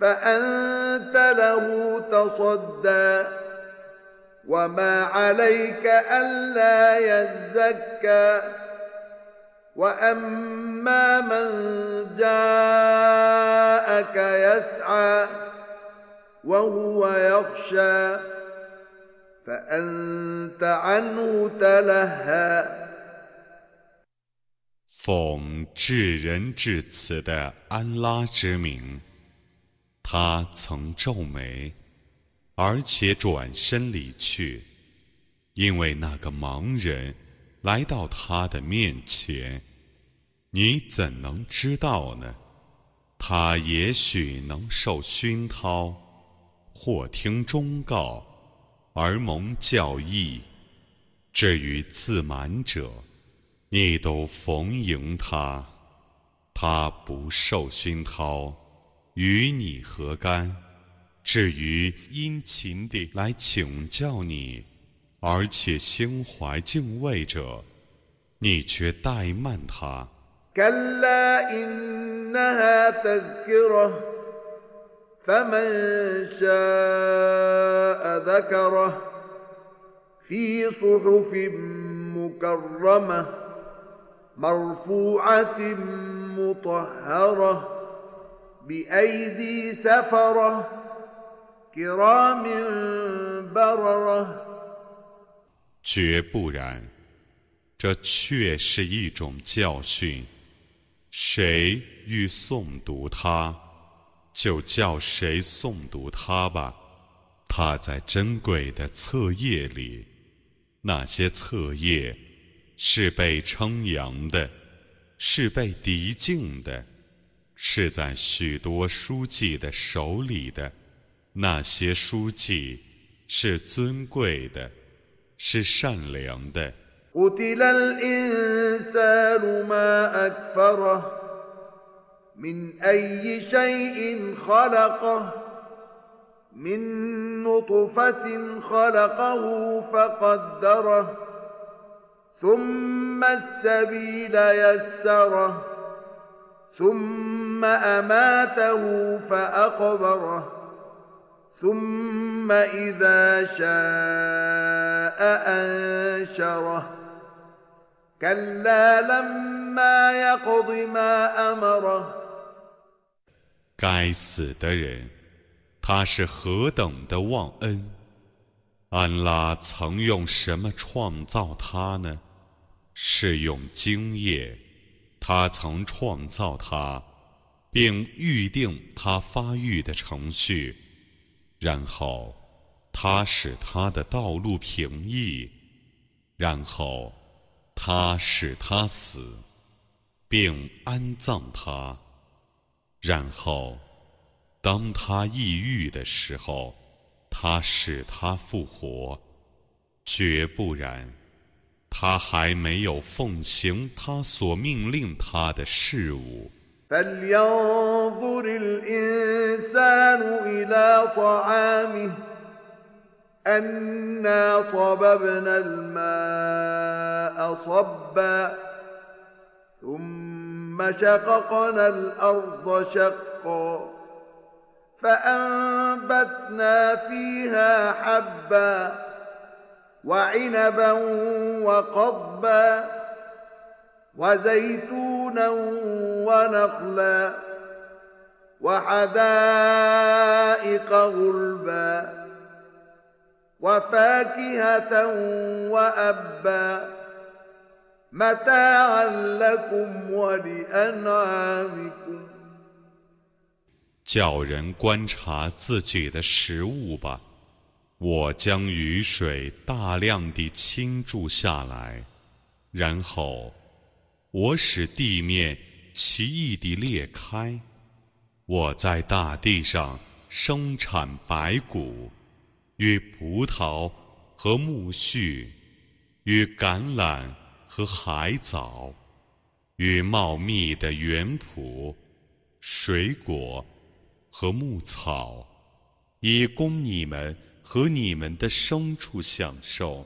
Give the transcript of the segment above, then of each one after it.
فأنت له تصدى وما عليك ألا يزكى وأما من جاءك يسعى وهو يخشى فأنت عنه تلهى 奉至仁至慈的安拉之名， 他曾皱眉，而且转身离去，因为那个盲人来到他的面前。你怎能知道呢？他也许能受熏陶，或听忠告而蒙教义。至于自满者，你都逢迎他，他不受熏陶，与你何干？至于殷勤地来请教你，而且心怀敬畏者，你却怠慢他。مرفوعة مطهرة بأيدي سفرة كرام بررة 绝不然，这确是一种教训。谁欲诵读它，就叫谁诵读它吧。它在珍贵的册页里，那些册页。是被称扬的，是被敌敬的， 是在许多书记的手里的。那些书记是尊贵的，是善良的。ثم السبيل يسره ثم أماته فأقبره ثم إذا شاء أنشره كلا لما يقض ما أمره 该死的人，他是何等的忘恩！安拉曾用什么创造他呢？是用精液，他曾创造他， 并预定他发育的程序，然后他使他的道路平易，然后他使他死，并安葬他，然后当他抑郁的时候，他使他复活，绝不然。他还没有奉行他所命令他的事物。فلينظر الإنسان إلى طعامه أنا صببنا الماء صبا ثم شققنا الأرض شقا فأنبتنا فيها حبا وعنبا وقضبا وزيتونا ونخلا وحدائق غلبا وفاكهة وأبا متاعا لكم ولأنعامكم 叫人观察自己的食物吧。我将雨水大量地倾注下来，然后 我使地面奇异地裂开。我在大地上生产白骨，与葡萄和苜蓿，与橄榄和海藻，与茂密的园圃、水果和牧草，以供你们和你们的牲畜享受。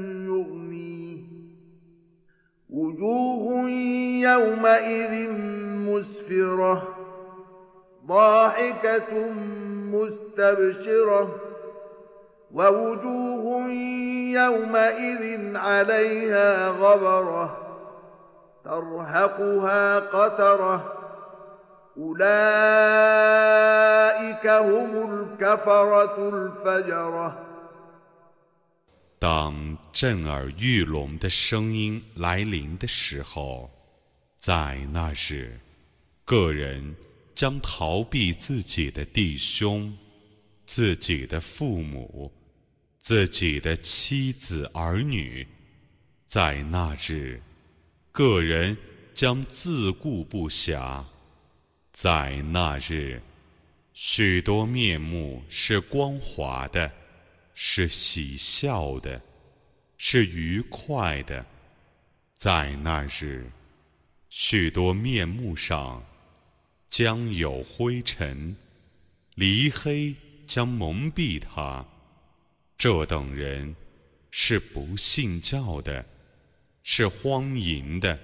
وجوه يومئذ مسفرة ضاحكة مستبشرة ووجوه يومئذ عليها غبرة ترهقها قترة. أولئك هم الكفرة الفجرة. 当震耳欲聋的声音来临的时候，在那日，个人将逃避自己的弟兄、自己的父母、自己的妻子儿女。在那日，个人将自顾不暇。在那日，许多面目是光滑的。是喜笑的，是愉快的。在那日，许多面目上将有灰尘，离黑将蒙蔽他。这等人是不信教的，是荒淫的。